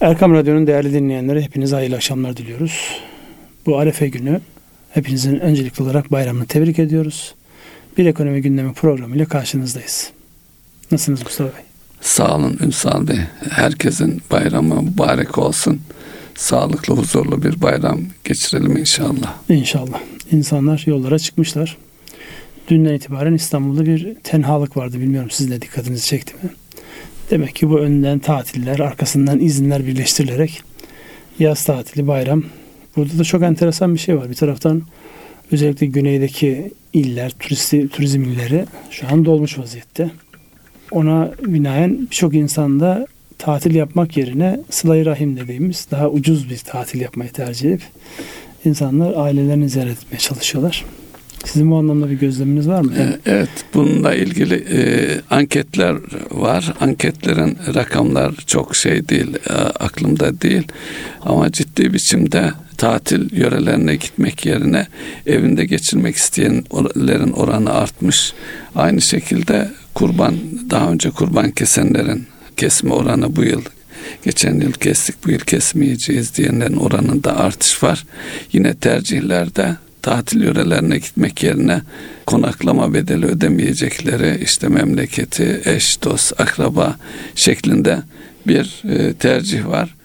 Erkam Radyo'nun değerli dinleyenleri hepinize hayırlı akşamlar diliyoruz. Bu Arefe günü hepinizin öncelikli olarak bayramını tebrik ediyoruz. Bir ekonomi gündemi programıyla karşınızdayız. Nasılsınız Mustafa Bey? Sağ olun Ünsal Bey. Herkesin bayramı mübarek olsun. Sağlıklı, huzurlu bir bayram geçirelim inşallah. İnşallah. İnsanlar yollara çıkmışlar. Dünden itibaren İstanbul'da bir tenhalık vardı. Bilmiyorum siz de dikkatinizi çekti mi? Demek ki bu önden tatiller, arkasından izinler birleştirilerek yaz tatili, bayram. Burada da çok enteresan bir şey var. Bir taraftan özellikle güneydeki iller, turisti, turizm illeri şu an dolmuş vaziyette. Ona binaen birçok insan da tatil yapmak yerine sıla rahim dediğimiz daha ucuz bir tatil yapmayı tercih edip insanlar ailelerini ziyaret etmeye çalışıyorlar. Sizin bu anlamda bir gözleminiz var mı? Evet, bununla ilgili e, anketler var. Anketlerin rakamlar çok şey değil, e, aklımda değil. Ama ciddi biçimde tatil yörelerine gitmek yerine evinde geçirmek isteyenlerin oranı artmış. Aynı şekilde kurban, daha önce kurban kesenlerin kesme oranı bu yıl geçen yıl kestik bu yıl kesmeyeceğiz diyenlerin oranında artış var. Yine tercihlerde tatil yörelerine gitmek yerine konaklama bedeli ödemeyecekleri işte memleketi, eş, dost, akraba şeklinde bir e, tercih var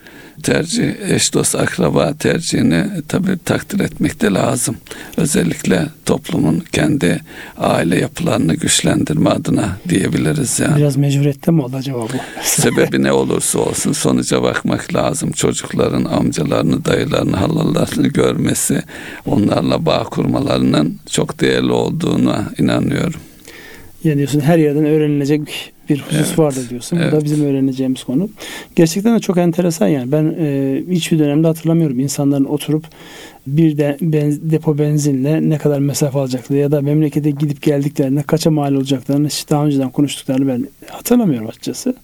tercih, eş dost akraba tercihini tabi takdir etmek de lazım. Özellikle toplumun kendi aile yapılarını güçlendirme adına diyebiliriz yani. Biraz mecburiyette mi oldu acaba bu? Sebebi ne olursa olsun sonuca bakmak lazım. Çocukların amcalarını, dayılarını, halallarını görmesi, onlarla bağ kurmalarının çok değerli olduğuna inanıyorum. Yani diyorsun her yerden öğrenilecek bir husus evet, vardır diyorsun. Evet. Bu da bizim öğreneceğimiz konu. Gerçekten de çok enteresan yani. Ben e, hiçbir dönemde hatırlamıyorum insanların oturup bir de ben, depo benzinle ne kadar mesafe alacakları ya da memlekete gidip geldiklerinde kaça mal olacaklarını hiç daha önceden konuştuklarını ben hatırlamıyorum açıkçası.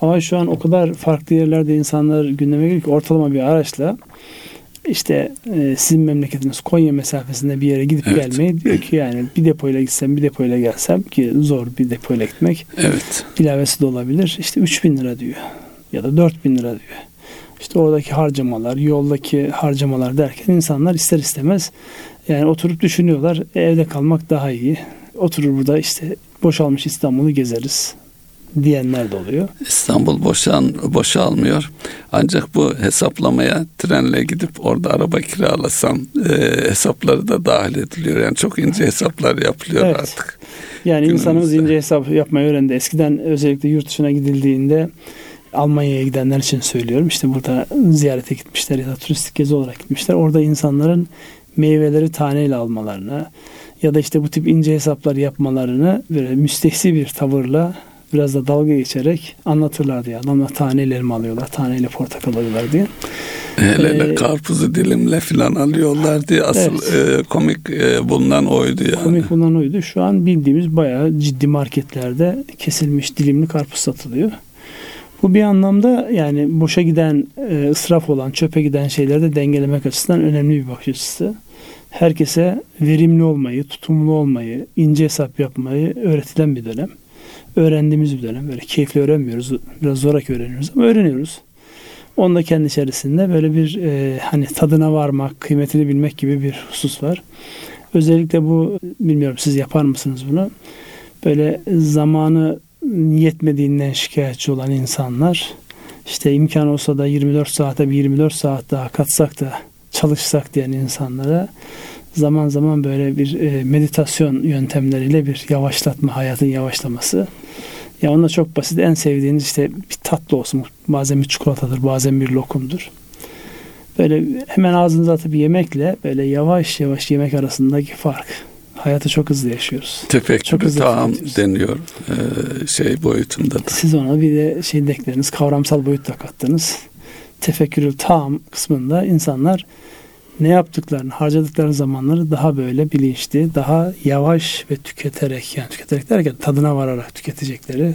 Ama şu an o kadar farklı yerlerde insanlar gündeme geliyor ki ortalama bir araçla işte e, sizin memleketiniz Konya mesafesinde bir yere gidip evet. gelmeyi diyor ki yani bir depoyla gitsem bir depoyla gelsem ki zor bir depoyla gitmek. Evet. İlavesi de olabilir. İşte 3000 lira diyor ya da 4000 lira diyor. İşte oradaki harcamalar, yoldaki harcamalar derken insanlar ister istemez yani oturup düşünüyorlar evde kalmak daha iyi. Oturur burada işte boşalmış İstanbul'u gezeriz diyenler de oluyor. İstanbul boşan, boşalmıyor. Ancak bu hesaplamaya trenle gidip orada araba kiralasam e, hesapları da dahil ediliyor. Yani çok ince hesaplar yapılıyor evet. artık. Yani Günümüzde. insanımız ince hesap yapmayı öğrendi. Eskiden özellikle yurt dışına gidildiğinde Almanya'ya gidenler için söylüyorum. İşte burada ziyarete gitmişler ya da turistik gezi olarak gitmişler. Orada insanların meyveleri taneyle almalarını ya da işte bu tip ince hesaplar yapmalarını böyle müstehsi bir tavırla biraz da dalga geçerek anlatırlar diye. Adamlar taneyle elma alıyorlar, taneyle portakal alıyorlar diye. Hele hele ee, karpuzu dilimle filan alıyorlar diye asıl evet. e, komik e, bulunan oydu yani. Komik bulunan oydu. Şu an bildiğimiz bayağı ciddi marketlerde kesilmiş dilimli karpuz satılıyor. Bu bir anlamda yani boşa giden, e, ısraf olan, çöpe giden şeyleri de dengelemek açısından önemli bir bakış açısı. Herkese verimli olmayı, tutumlu olmayı, ince hesap yapmayı öğretilen bir dönem öğrendiğimiz bir dönem. Böyle keyifli öğrenmiyoruz. Biraz zorak öğreniyoruz ama öğreniyoruz. Onun da kendi içerisinde böyle bir e, hani tadına varmak, kıymetini bilmek gibi bir husus var. Özellikle bu bilmiyorum siz yapar mısınız bunu? Böyle zamanı yetmediğinden şikayetçi olan insanlar işte imkan olsa da 24 saate bir 24 saat daha katsak da çalışsak diyen insanlara zaman zaman böyle bir e, meditasyon yöntemleriyle bir yavaşlatma, hayatın yavaşlaması. Ya onda çok basit. En sevdiğiniz işte bir tatlı olsun. Bazen bir çikolatadır, bazen bir lokumdur. Böyle hemen ağzınıza atıp yemekle böyle yavaş yavaş yemek arasındaki fark. Hayatı çok hızlı yaşıyoruz. Tefekkür çok hızlı tamam deniyor ee, şey boyutunda da. Siz ona bir de şey dekleriniz, kavramsal boyut da kattınız. Tefekkürül tam kısmında insanlar ne yaptıklarını, harcadıkları zamanları daha böyle bilinçli, daha yavaş ve tüketerek yani tüketerek derken tadına vararak tüketecekleri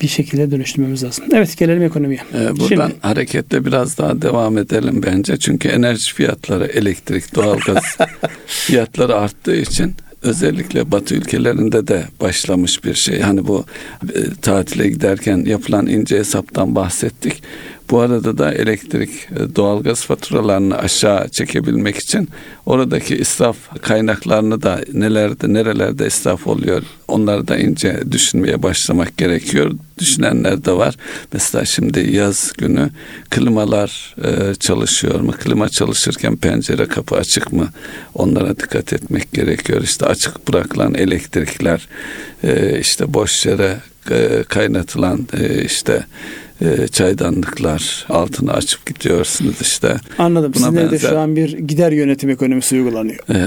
bir şekilde dönüştürmemiz lazım. Evet gelelim ekonomiye. Ee, buradan Şimdi, hareketle biraz daha devam edelim bence. Çünkü enerji fiyatları, elektrik, doğalgaz fiyatları arttığı için özellikle Batı ülkelerinde de başlamış bir şey. Hani bu e, tatile giderken yapılan ince hesaptan bahsettik. Bu arada da elektrik, e, doğalgaz faturalarını aşağı çekebilmek için oradaki israf kaynaklarını da nelerde nerelerde israf oluyor onları da ince düşünmeye başlamak gerekiyor. Düşünenler de var. Mesela şimdi yaz günü klimalar e, çalışıyor mu? Klima çalışırken pencere kapı açık mı? Onlara dikkat etmek gerekiyor. İşte açık bırakılan elektrikler, e, işte boş yere kaynatılan işte e, çaydanlıklar altını açıp gidiyorsunuz işte. Anladım. Buna Sizin evde şu an bir gider yönetim ekonomisi uygulanıyor. E,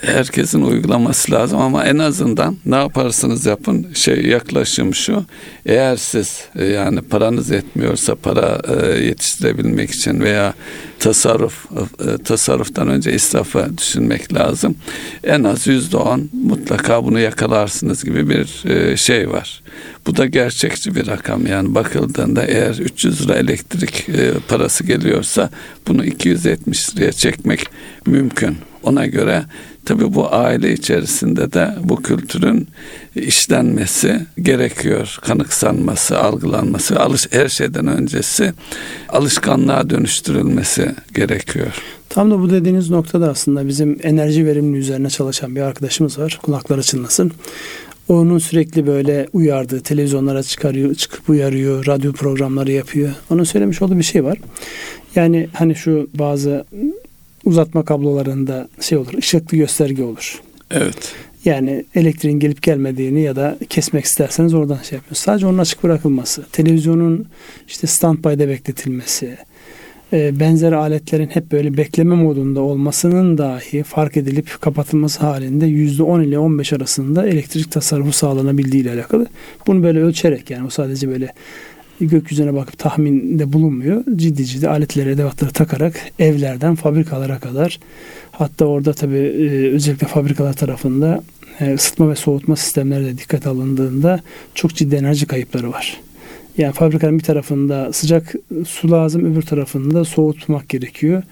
herkesin uygulaması lazım ama en azından ne yaparsınız yapın şey yaklaşım şu. Eğer siz e, yani paranız yetmiyorsa para e, yetiştirebilmek için veya tasarruf e, tasarruftan önce israfa düşünmek lazım. En az yüzde on mutlaka bunu yakalarsınız gibi bir e, şey var. Bu da gerçekçi bir rakam yani bakıldığında eğer 300 lira elektrik e, parası geliyorsa bunu 270 liraya çekmek mümkün. Ona göre tabii bu aile içerisinde de bu kültürün işlenmesi gerekiyor. Kanıksanması, algılanması, alış her şeyden öncesi alışkanlığa dönüştürülmesi gerekiyor. Tam da bu dediğiniz noktada aslında bizim enerji verimli üzerine çalışan bir arkadaşımız var. Kulaklar açılmasın. Onun sürekli böyle uyardığı, televizyonlara çıkarıyor, çıkıp uyarıyor, radyo programları yapıyor. Onun söylemiş olduğu bir şey var. Yani hani şu bazı uzatma kablolarında şey olur, ışıklı gösterge olur. Evet. Yani elektriğin gelip gelmediğini ya da kesmek isterseniz oradan şey yapıyorsunuz. Sadece onun açık bırakılması, televizyonun işte standby'de bekletilmesi, e, benzer aletlerin hep böyle bekleme modunda olmasının dahi fark edilip kapatılması halinde %10 ile 15 arasında elektrik tasarrufu sağlanabildiği ile alakalı. Bunu böyle ölçerek yani o sadece böyle gökyüzüne bakıp tahminde bulunmuyor. Ciddi ciddi aletleri, edevatları takarak evlerden fabrikalara kadar hatta orada tabii e, özellikle fabrikalar tarafında e, ısıtma ve soğutma sistemleri de dikkat alındığında çok ciddi enerji kayıpları var. Yani fabrikanın bir tarafında sıcak su lazım, öbür tarafında soğutmak gerekiyor.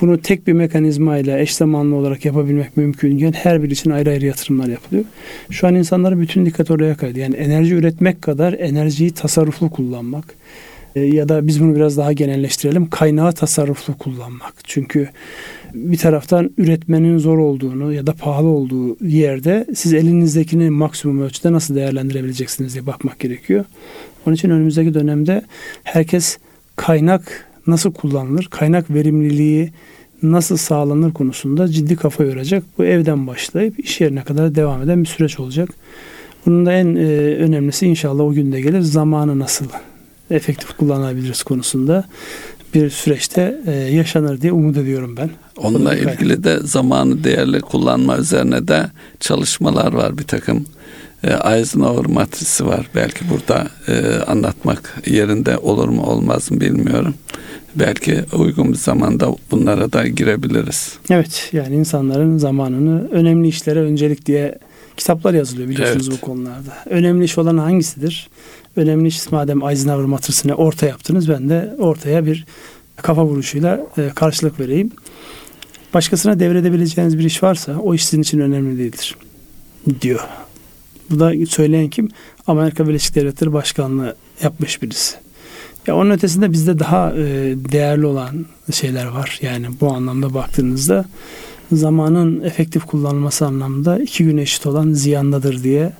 Bunu tek bir mekanizmayla eş zamanlı olarak yapabilmek mümkünken her bir için ayrı ayrı yatırımlar yapılıyor. Şu an insanların bütün dikkat oraya kaydı. Yani enerji üretmek kadar enerjiyi tasarruflu kullanmak e, ya da biz bunu biraz daha genelleştirelim kaynağı tasarruflu kullanmak. Çünkü bir taraftan üretmenin zor olduğunu ya da pahalı olduğu yerde siz elinizdekini maksimum ölçüde nasıl değerlendirebileceksiniz diye bakmak gerekiyor. Onun için önümüzdeki dönemde herkes kaynak nasıl kullanılır, kaynak verimliliği nasıl sağlanır konusunda ciddi kafa yoracak. Bu evden başlayıp iş yerine kadar devam eden bir süreç olacak. Bunun da en e, önemlisi inşallah o günde gelir. Zamanı nasıl efektif kullanabiliriz konusunda bir süreçte e, yaşanır diye umut ediyorum ben. Onunla ilgili de zamanı değerli kullanma üzerine de çalışmalar var bir takım Eisenhower matrisi var. Belki burada e, anlatmak yerinde olur mu olmaz mı bilmiyorum. Belki uygun bir zamanda bunlara da girebiliriz. Evet yani insanların zamanını önemli işlere öncelik diye kitaplar yazılıyor biliyorsunuz evet. bu konularda. Önemli iş olan hangisidir? Önemli iş madem Eisenhower matrisini orta yaptınız ben de ortaya bir kafa vuruşuyla e, karşılık vereyim. Başkasına devredebileceğiniz bir iş varsa o iş sizin için önemli değildir diyor bu da söyleyen kim? Amerika Birleşik Devletleri Başkanlığı yapmış birisi. Ya onun ötesinde bizde daha e, değerli olan şeyler var. Yani bu anlamda baktığınızda zamanın efektif kullanılması anlamda iki gün eşit olan ziyandadır diye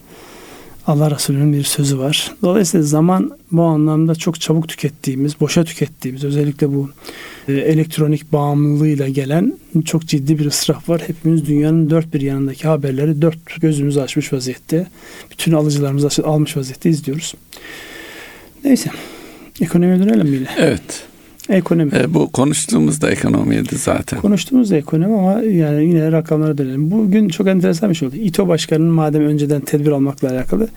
Allah Resulü'nün bir sözü var. Dolayısıyla zaman bu anlamda çok çabuk tükettiğimiz, boşa tükettiğimiz özellikle bu e, elektronik bağımlılığıyla gelen çok ciddi bir ısraf var. Hepimiz dünyanın dört bir yanındaki haberleri dört gözümüzü açmış vaziyette. Bütün alıcılarımızı almış vaziyette izliyoruz. Neyse. Ekonomiye dönelim yine? Evet. Ekonomi. E, bu konuştuğumuz da ekonomiydi zaten. Konuştuğumuz da ekonomi ama yani yine rakamlara dönelim. Bugün çok enteresan bir şey oldu. İTO Başkanı'nın madem önceden tedbir almakla alakalı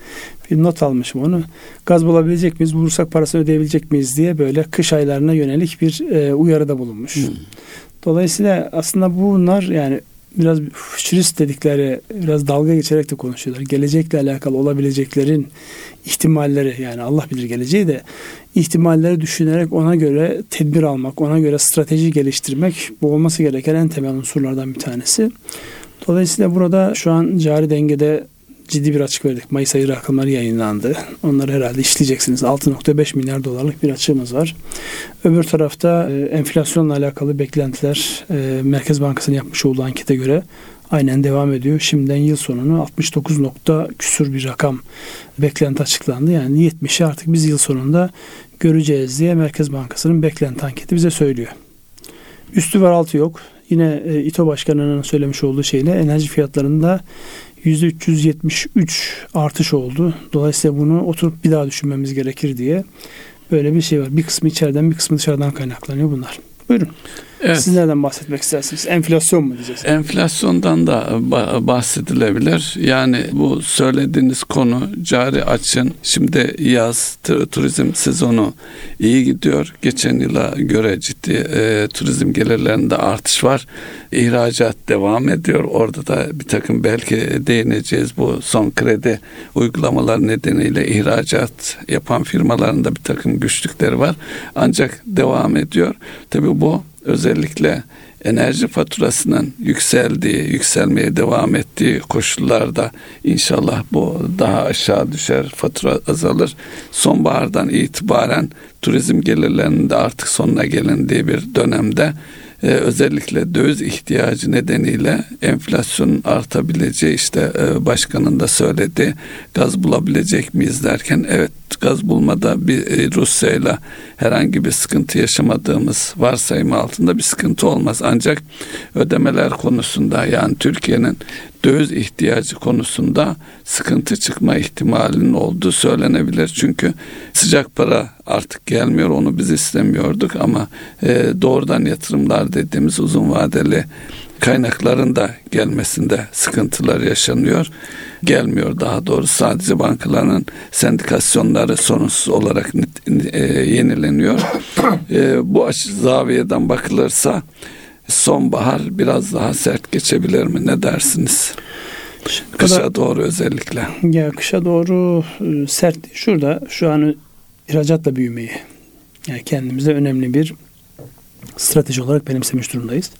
bir not almışım onu. Gaz bulabilecek miyiz, bulursak parasını ödeyebilecek miyiz diye böyle kış aylarına yönelik bir e, uyarıda bulunmuş. Hmm. Dolayısıyla aslında bunlar yani biraz fütürist dedikleri biraz dalga geçerek de konuşuyorlar. Gelecekle alakalı olabileceklerin ihtimalleri yani Allah bilir geleceği de ihtimalleri düşünerek ona göre tedbir almak, ona göre strateji geliştirmek bu olması gereken en temel unsurlardan bir tanesi. Dolayısıyla burada şu an cari dengede ciddi bir açık verdik. Mayıs ayı rakamları yayınlandı. Onları herhalde işleyeceksiniz. 6.5 milyar dolarlık bir açığımız var. Öbür tarafta e, enflasyonla alakalı beklentiler e, Merkez Bankası'nın yapmış olduğu ankete göre aynen devam ediyor. Şimdiden yıl sonunu 69 nokta küsur bir rakam beklenti açıklandı. Yani 70'i artık biz yıl sonunda göreceğiz diye Merkez Bankası'nın beklenti anketi bize söylüyor. Üstü var altı yok. Yine e, İTO Başkanı'nın söylemiş olduğu şeyle enerji fiyatlarında %373 artış oldu. Dolayısıyla bunu oturup bir daha düşünmemiz gerekir diye böyle bir şey var. Bir kısmı içeriden bir kısmı dışarıdan kaynaklanıyor bunlar. Buyurun. Evet. Siz nereden bahsetmek istersiniz? Enflasyon mu diyeceğiz? Enflasyondan da bahsedilebilir. Yani bu söylediğiniz konu cari açın. Şimdi yaz turizm sezonu iyi gidiyor. Geçen yıla göre ciddi e, turizm gelirlerinde artış var. İhracat devam ediyor. Orada da bir takım belki değineceğiz bu son kredi uygulamalar nedeniyle ihracat yapan firmaların da bir takım güçlükleri var. Ancak devam ediyor. Tabii bu özellikle enerji faturasının yükseldiği, yükselmeye devam ettiği koşullarda inşallah bu daha aşağı düşer, fatura azalır. Sonbahardan itibaren turizm gelirlerinin de artık sonuna gelindiği bir dönemde e, özellikle döviz ihtiyacı nedeniyle enflasyonun artabileceği işte e, başkanın da söyledi gaz bulabilecek miyiz derken evet gaz bulmada bir e, Rusya ile herhangi bir sıkıntı yaşamadığımız varsayımı altında bir sıkıntı olmaz. Ancak ödemeler konusunda yani Türkiye'nin döviz ihtiyacı konusunda sıkıntı çıkma ihtimalinin olduğu söylenebilir. Çünkü sıcak para artık gelmiyor onu biz istemiyorduk ama e, doğrudan yatırımlar dediğimiz uzun vadeli kaynakların da gelmesinde sıkıntılar yaşanıyor. Gelmiyor daha doğrusu sadece bankaların sendikasyonları sorunsuz olarak e, yenileniyor. E, bu zaviyeden bakılırsa sonbahar biraz daha sert geçebilir mi? Ne dersiniz? Kışa doğru özellikle. Ya kışa doğru e, sert. Şurada şu an ihracatla büyümeyi yani kendimize önemli bir strateji olarak benimsemiş durumdayız.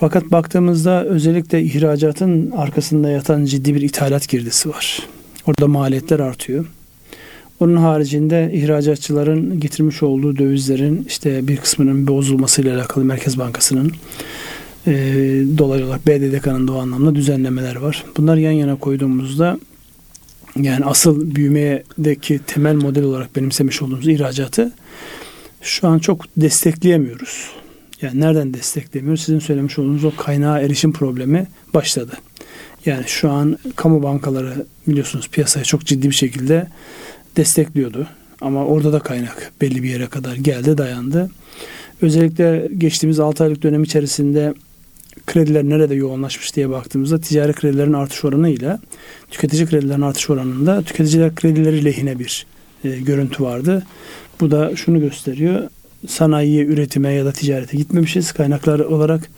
Fakat baktığımızda özellikle ihracatın arkasında yatan ciddi bir ithalat girdisi var. Orada maliyetler artıyor. Onun haricinde ihracatçıların getirmiş olduğu dövizlerin işte bir kısmının bozulmasıyla alakalı Merkez Bankası'nın e, dolaylı olarak BDDK'nın da o anlamda düzenlemeler var. Bunlar yan yana koyduğumuzda yani asıl büyümedeki temel model olarak benimsemiş olduğumuz ihracatı şu an çok destekleyemiyoruz. Yani nereden desteklemiyoruz? Sizin söylemiş olduğunuz o kaynağa erişim problemi başladı. Yani şu an kamu bankaları biliyorsunuz piyasaya çok ciddi bir şekilde destekliyordu. Ama orada da kaynak belli bir yere kadar geldi, dayandı. Özellikle geçtiğimiz 6 aylık dönem içerisinde krediler nerede yoğunlaşmış diye baktığımızda ticari kredilerin artış oranı ile tüketici kredilerin artış oranında tüketiciler kredileri lehine bir e, görüntü vardı. Bu da şunu gösteriyor. Sanayiye, üretime ya da ticarete gitmemişiz. Kaynaklar olarak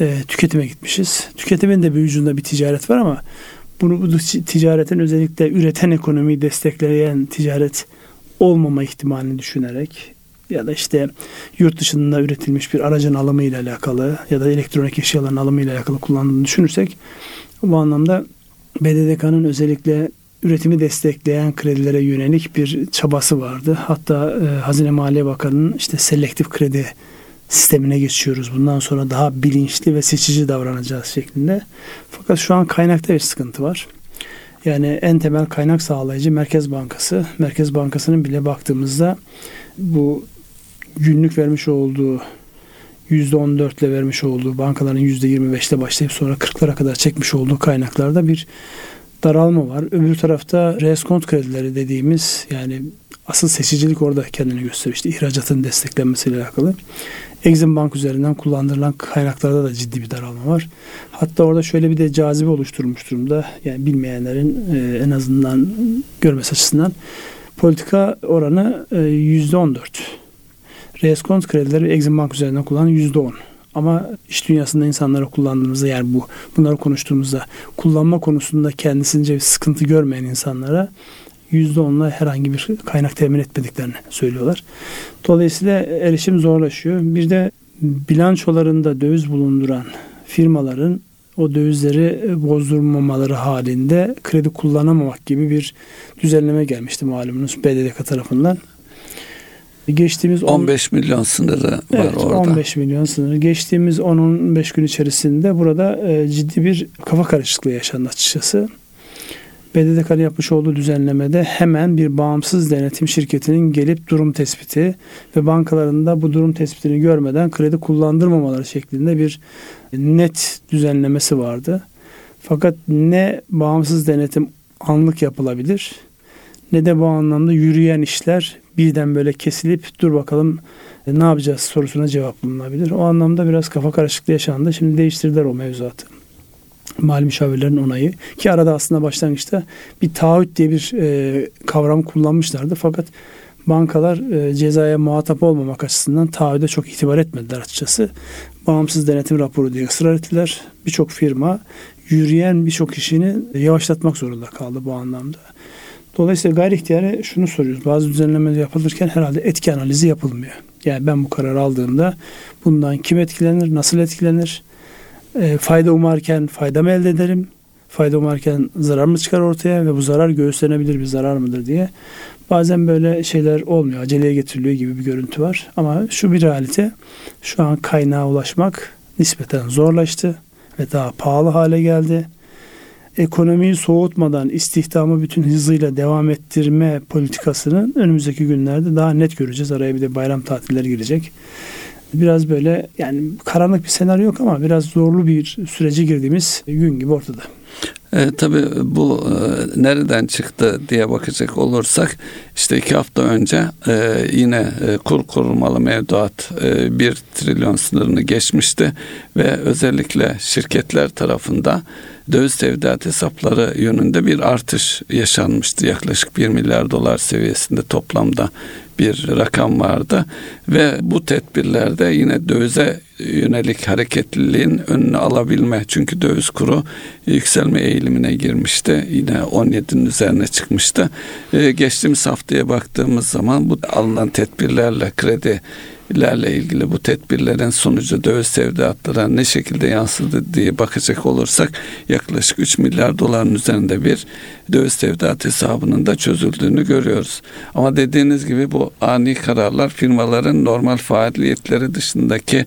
e, tüketime gitmişiz. Tüketimin de bir ucunda bir ticaret var ama bunu bu ticaretin özellikle üreten ekonomiyi destekleyen ticaret olmama ihtimalini düşünerek ya da işte yurt dışında üretilmiş bir aracın alımı ile alakalı ya da elektronik eşyaların alımı ile alakalı kullandığını düşünürsek bu anlamda BDDK'nın özellikle üretimi destekleyen kredilere yönelik bir çabası vardı. Hatta e, Hazine Maliye Bakanı'nın işte selektif kredi sistemine geçiyoruz. Bundan sonra daha bilinçli ve seçici davranacağız şeklinde. Fakat şu an kaynakta bir sıkıntı var. Yani en temel kaynak sağlayıcı Merkez Bankası. Merkez Bankası'nın bile baktığımızda bu günlük vermiş olduğu %14 ile vermiş olduğu bankaların %25'te başlayıp sonra 40'lara kadar çekmiş olduğu kaynaklarda bir daralma var. Öbür tarafta reskont kredileri dediğimiz yani asıl seçicilik orada kendini gösteriyor. İşte ihracatın desteklenmesiyle alakalı. Exim Bank üzerinden kullandırılan kaynaklarda da ciddi bir daralma var. Hatta orada şöyle bir de cazibe oluşturmuş durumda. Yani bilmeyenlerin e, en azından görmesi açısından politika oranı e, %14. Reskont kredileri Exim Bank üzerinden kullanan %10. Ama iş dünyasında insanlara kullandığımızda yani bu bunları konuştuğumuzda kullanma konusunda kendisince bir sıkıntı görmeyen insanlara %10'la herhangi bir kaynak temin etmediklerini söylüyorlar. Dolayısıyla erişim zorlaşıyor. Bir de bilançolarında döviz bulunduran firmaların o dövizleri bozdurmamaları halinde kredi kullanamamak gibi bir düzenleme gelmişti malumunuz BDDK tarafından. Geçtiğimiz 15 on, milyon sınırı var evet, orada. 15 milyon sınırı. Geçtiğimiz 10-15 gün içerisinde burada e, ciddi bir kafa karışıklığı yaşandı açıkçası. BDDK'nın yapmış olduğu düzenlemede hemen bir bağımsız denetim şirketinin gelip durum tespiti ve bankalarında bu durum tespitini görmeden kredi kullandırmamaları şeklinde bir net düzenlemesi vardı. Fakat ne bağımsız denetim anlık yapılabilir ne de bu anlamda yürüyen işler birden böyle kesilip dur bakalım ne yapacağız sorusuna cevap bulunabilir. O anlamda biraz kafa karışıklığı yaşandı. Şimdi değiştirdiler o mevzuatı mali müşavirlerin onayı ki arada aslında başlangıçta bir taahhüt diye bir e, kavram kullanmışlardı fakat bankalar e, cezaya muhatap olmamak açısından taahhüde çok itibar etmediler açıkçası. Bağımsız denetim raporu diye ısrar ettiler. Birçok firma yürüyen birçok işini yavaşlatmak zorunda kaldı bu anlamda. Dolayısıyla gayri ihtiyari şunu soruyoruz. Bazı düzenlemeler yapılırken herhalde etki analizi yapılmıyor. Yani ben bu karar aldığımda bundan kim etkilenir, nasıl etkilenir, e, fayda umarken fayda mı elde ederim? Fayda umarken zarar mı çıkar ortaya ve bu zarar göğüslenebilir bir zarar mıdır diye. Bazen böyle şeyler olmuyor. Aceleye getiriliyor gibi bir görüntü var. Ama şu bir realite. Şu an kaynağa ulaşmak nispeten zorlaştı ve daha pahalı hale geldi. Ekonomiyi soğutmadan istihdamı bütün hızıyla devam ettirme politikasını önümüzdeki günlerde daha net göreceğiz. Araya bir de bayram tatilleri girecek biraz böyle yani karanlık bir senaryo yok ama biraz zorlu bir sürece girdiğimiz gün gibi ortada. E, tabii bu e, nereden çıktı diye bakacak olursak işte iki hafta önce e, yine e, kur korumalı mevduat e, 1 trilyon sınırını geçmişti ve özellikle şirketler tarafında döviz tevdiat hesapları yönünde bir artış yaşanmıştı. Yaklaşık 1 milyar dolar seviyesinde toplamda bir rakam vardı. Ve bu tedbirlerde yine dövize yönelik hareketliliğin önünü alabilme. Çünkü döviz kuru yükselme eğilimine girmişti. Yine 17'nin üzerine çıkmıştı. Ee, geçtiğimiz haftaya baktığımız zaman bu alınan tedbirlerle kredi lerle ilgili bu tedbirlerin sonucu döviz sevdiyatlara ne şekilde yansıdı diye bakacak olursak yaklaşık 3 milyar doların üzerinde bir döviz sevdiyat hesabının da çözüldüğünü görüyoruz. Ama dediğiniz gibi bu ani kararlar firmaların normal faaliyetleri dışındaki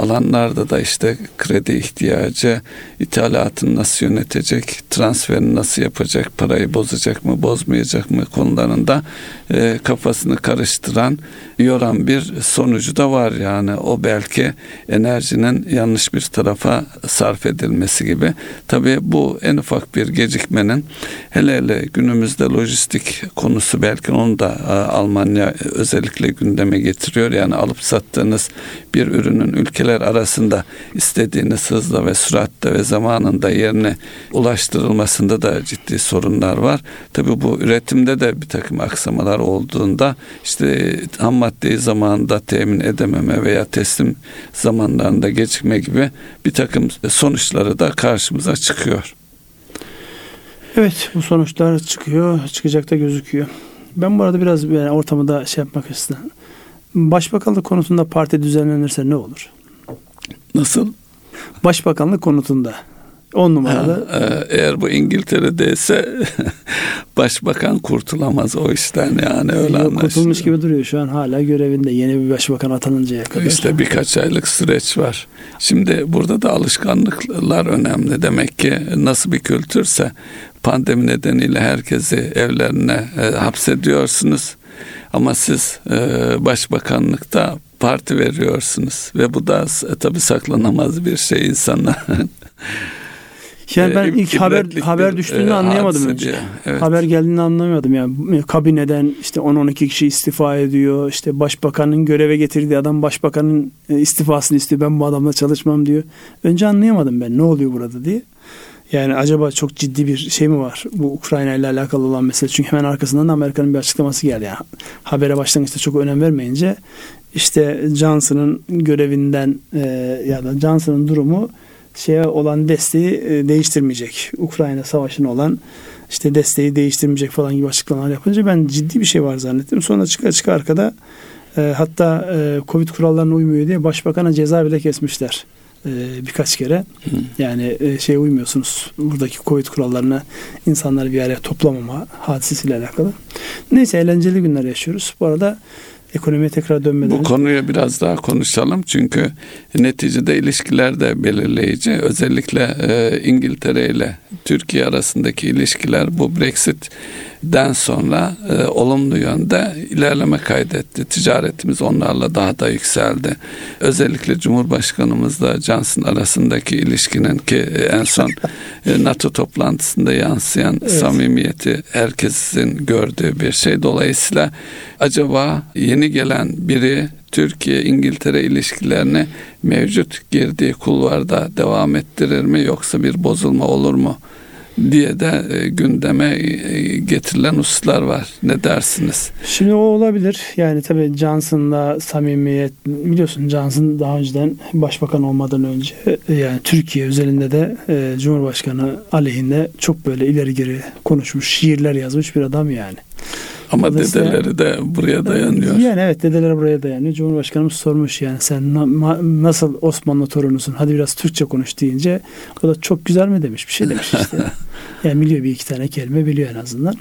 alanlarda da işte kredi ihtiyacı, ithalatını nasıl yönetecek, transferini nasıl yapacak, parayı bozacak mı, bozmayacak mı konularında e, kafasını karıştıran, yoran bir sonucu da var yani. O belki enerjinin yanlış bir tarafa sarf edilmesi gibi. Tabii bu en ufak bir gecikmenin hele hele günümüzde lojistik konusu belki onu da e, Almanya özellikle gündeme getiriyor. Yani alıp sattığınız bir ürünün ülkeler arasında istediğiniz hızla ve süratle ve zamanında yerine ulaştırılmasında da ciddi sorunlar var. Tabii bu üretimde de bir takım aksamalar olduğunda işte ham maddeyi zamanında temin edememe veya teslim zamanlarında gecikme gibi bir takım sonuçları da karşımıza çıkıyor. Evet bu sonuçlar çıkıyor, çıkacak da gözüküyor. Ben bu arada biraz yani ortamı da şey yapmak istedim. Başbakanlık konusunda parti düzenlenirse ne olur? Nasıl? Başbakanlık konutunda. On numarada. Ha, e, eğer bu İngiltere'deyse başbakan kurtulamaz o işten yani öyle Yok, Kurtulmuş gibi duruyor şu an hala görevinde yeni bir başbakan atanıncaya kadar. İşte birkaç aylık süreç var. Şimdi burada da alışkanlıklar önemli. Demek ki nasıl bir kültürse pandemi nedeniyle herkesi evlerine e, hapsediyorsunuz. Ama siz e, başbakanlıkta parti veriyorsunuz ve bu da e, tabii saklanamaz bir şey insanlar. Yani ben ilk haber haber düştüğünü e, anlayamadım önce. Evet. Haber geldiğini anlamadım yani. Kabineden işte 10-12 kişi istifa ediyor. İşte başbakanın göreve getirdiği adam başbakanın e, istifasını istiyor. Ben bu adamla çalışmam diyor. Önce anlayamadım ben ne oluyor burada diye. Yani acaba çok ciddi bir şey mi var bu Ukrayna ile alakalı olan mesele? Çünkü hemen arkasından da Amerika'nın bir açıklaması geldi. Yani habere başlangıçta çok önem vermeyince işte Johnson'ın görevinden e, ya da Johnson'ın durumu şeye olan desteği e, değiştirmeyecek. Ukrayna savaşına olan işte desteği değiştirmeyecek falan gibi açıklamalar yapınca ben ciddi bir şey var zannettim. Sonra çıka çıka arkada e, hatta e, Covid kurallarına uymuyor diye başbakana ceza bile kesmişler. e, birkaç kere. Hı. Yani e, şey uymuyorsunuz buradaki Covid kurallarına insanları bir araya toplamama hadisesiyle alakalı. Neyse eğlenceli günler yaşıyoruz. Bu arada ekonomiye tekrar dönmeden. Bu konuyu biraz daha konuşalım çünkü neticede ilişkiler de belirleyici. Özellikle e, İngiltere ile Türkiye arasındaki ilişkiler bu Brexit'den sonra e, olumlu yönde ilerleme kaydetti. Ticaretimiz onlarla daha da yükseldi. Özellikle Cumhurbaşkanımızla Johnson arasındaki ilişkinin ki en son e, NATO toplantısında yansıyan evet. samimiyeti herkesin gördüğü bir şey. Dolayısıyla acaba yeni gelen biri Türkiye-İngiltere ilişkilerini mevcut girdiği kulvarda devam ettirir mi yoksa bir bozulma olur mu diye de e, gündeme e, getirilen hususlar var. Ne dersiniz? Şimdi o olabilir. Yani tabii Johnson'la samimiyet biliyorsun Johnson daha önceden başbakan olmadan önce e, yani Türkiye özelinde de Cumhurbaşkanı aleyhinde çok böyle ileri geri konuşmuş, şiirler yazmış bir adam yani. Ama dedeleri de buraya dayanıyor. Yani evet dedeleri buraya dayanıyor. Cumhurbaşkanımız sormuş yani sen na, nasıl Osmanlı torunusun hadi biraz Türkçe konuş deyince o da çok güzel mi demiş bir şey demiş işte. yani biliyor bir iki tane kelime biliyor en azından.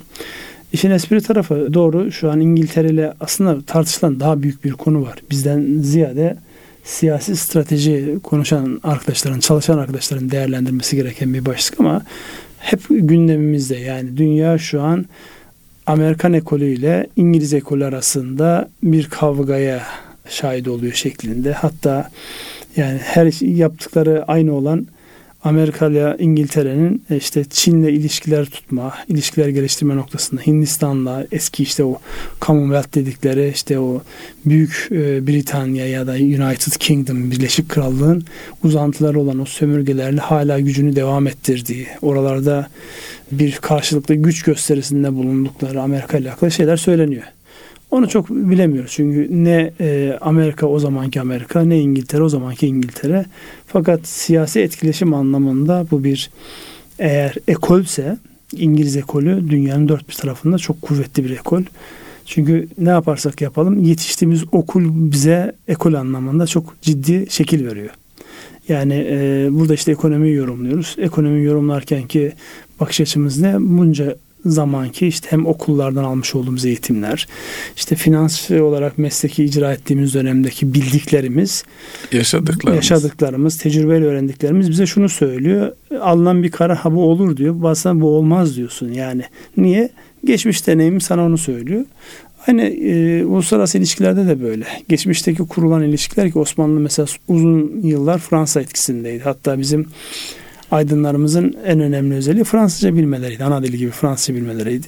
İşin espri tarafı doğru şu an İngiltere ile aslında tartışılan daha büyük bir konu var. Bizden ziyade siyasi strateji konuşan arkadaşların, çalışan arkadaşların değerlendirmesi gereken bir başlık ama hep gündemimizde yani dünya şu an Amerikan ekolü ile İngiliz ekolü arasında bir kavgaya şahit oluyor şeklinde. Hatta yani her yaptıkları aynı olan Amerika ile İngiltere'nin e, işte Çin'le ilişkiler tutma, ilişkiler geliştirme noktasında Hindistan'la eski işte o Commonwealth dedikleri işte o büyük e, Britanya ya da United Kingdom Birleşik Krallığın uzantıları olan o sömürgelerle hala gücünü devam ettirdiği, oralarda bir karşılıklı güç gösterisinde bulundukları Amerika ile alakalı şeyler söyleniyor. Onu çok bilemiyoruz çünkü ne e, Amerika o zamanki Amerika ne İngiltere o zamanki İngiltere. Fakat siyasi etkileşim anlamında bu bir eğer ekolse İngiliz ekolü dünyanın dört bir tarafında çok kuvvetli bir ekol. Çünkü ne yaparsak yapalım yetiştiğimiz okul bize ekol anlamında çok ciddi şekil veriyor. Yani e, burada işte ekonomiyi yorumluyoruz. Ekonomiyi yorumlarken ki bakış açımız ne? Bunca zamanki işte hem okullardan almış olduğumuz eğitimler, işte finans olarak mesleki icra ettiğimiz dönemdeki bildiklerimiz, yaşadıklarımız, yaşadıklarımız, tecrübeyle öğrendiklerimiz bize şunu söylüyor. Alınan bir karar ha bu olur diyor. Bazen bu olmaz diyorsun yani. Niye? Geçmiş deneyim sana onu söylüyor. Hani e, uluslararası ilişkilerde de böyle. Geçmişteki kurulan ilişkiler ki Osmanlı mesela uzun yıllar Fransa etkisindeydi. Hatta bizim aydınlarımızın en önemli özelliği Fransızca bilmeleriydi. Ana dili gibi Fransızca bilmeleriydi.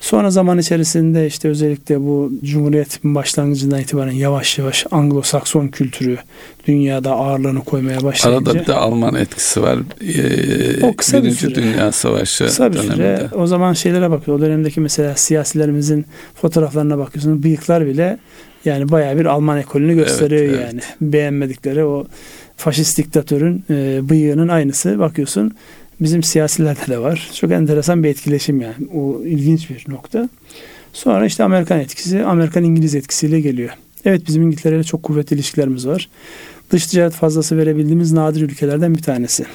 Sonra zaman içerisinde işte özellikle bu Cumhuriyet'in başlangıcından itibaren yavaş yavaş Anglo-Sakson kültürü dünyada ağırlığını koymaya başlayınca. Arada bir de Alman etkisi var. Ee, o kısa Birinci bir süre. Dünya Savaşı kısa bir döneminde. Süre. O zaman şeylere bakıyor. O dönemdeki mesela siyasilerimizin fotoğraflarına bakıyorsunuz. Bıyıklar bile yani bayağı bir Alman ekolünü gösteriyor evet, evet. yani. Beğenmedikleri o faşist diktatörün e, bıyığının aynısı bakıyorsun bizim siyasilerde de var. Çok enteresan bir etkileşim yani. O ilginç bir nokta. Sonra işte Amerikan etkisi, Amerikan-İngiliz etkisiyle geliyor. Evet bizim İngiltere ile çok kuvvetli ilişkilerimiz var. Dış ticaret fazlası verebildiğimiz nadir ülkelerden bir tanesi.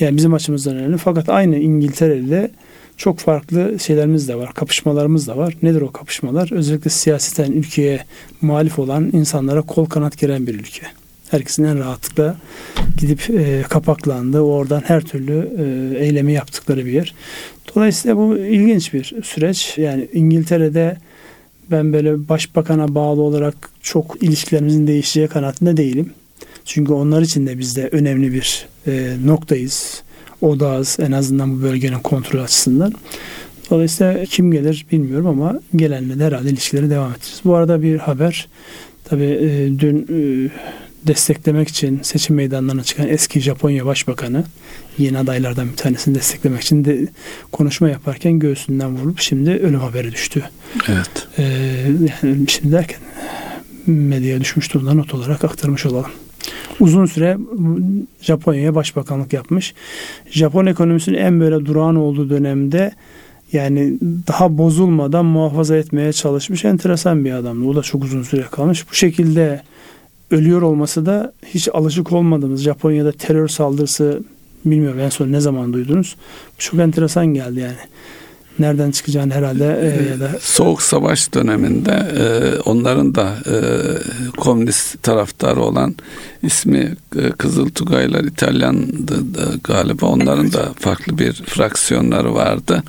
Yani bizim açımızdan önemli. Fakat aynı İngiltere ile çok farklı şeylerimiz de var. Kapışmalarımız da var. Nedir o kapışmalar? Özellikle siyaseten ülkeye muhalif olan insanlara kol kanat geren bir ülke. Herkesin en rahatlıkla gidip e, kapaklandı. Oradan her türlü e, eylemi yaptıkları bir yer. Dolayısıyla bu ilginç bir süreç. Yani İngiltere'de ben böyle başbakana bağlı olarak çok ilişkilerimizin değişeceği kanaatinde değilim. Çünkü onlar için de biz de önemli bir e, noktayız. Odağız en azından bu bölgenin kontrol açısından. Dolayısıyla kim gelir bilmiyorum ama gelenle de herhalde ilişkileri devam edeceğiz. Bu arada bir haber. Tabii e, dün e, desteklemek için seçim meydanlarına çıkan eski Japonya Başbakanı yeni adaylardan bir tanesini desteklemek için de konuşma yaparken göğsünden vurulup şimdi ölüm haberi düştü. Evet. Ee, yani şimdi derken medyaya düşmüş durumda not olarak aktarmış olalım. Uzun süre Japonya'ya başbakanlık yapmış. Japon ekonomisinin en böyle durağan olduğu dönemde yani daha bozulmadan muhafaza etmeye çalışmış enteresan bir adamdı. O da çok uzun süre kalmış. Bu şekilde ölüyor olması da hiç alışık olmadığımız Japonya'da terör saldırısı bilmiyorum en son ne zaman duydunuz. Çok enteresan geldi yani. Nereden çıkacağını herhalde e, ya da Soğuk Savaş döneminde e, onların da e, komünist taraftarı olan ismi e, Kızıl Tugaylar İtalyandı da galiba onların da farklı bir fraksiyonları vardı.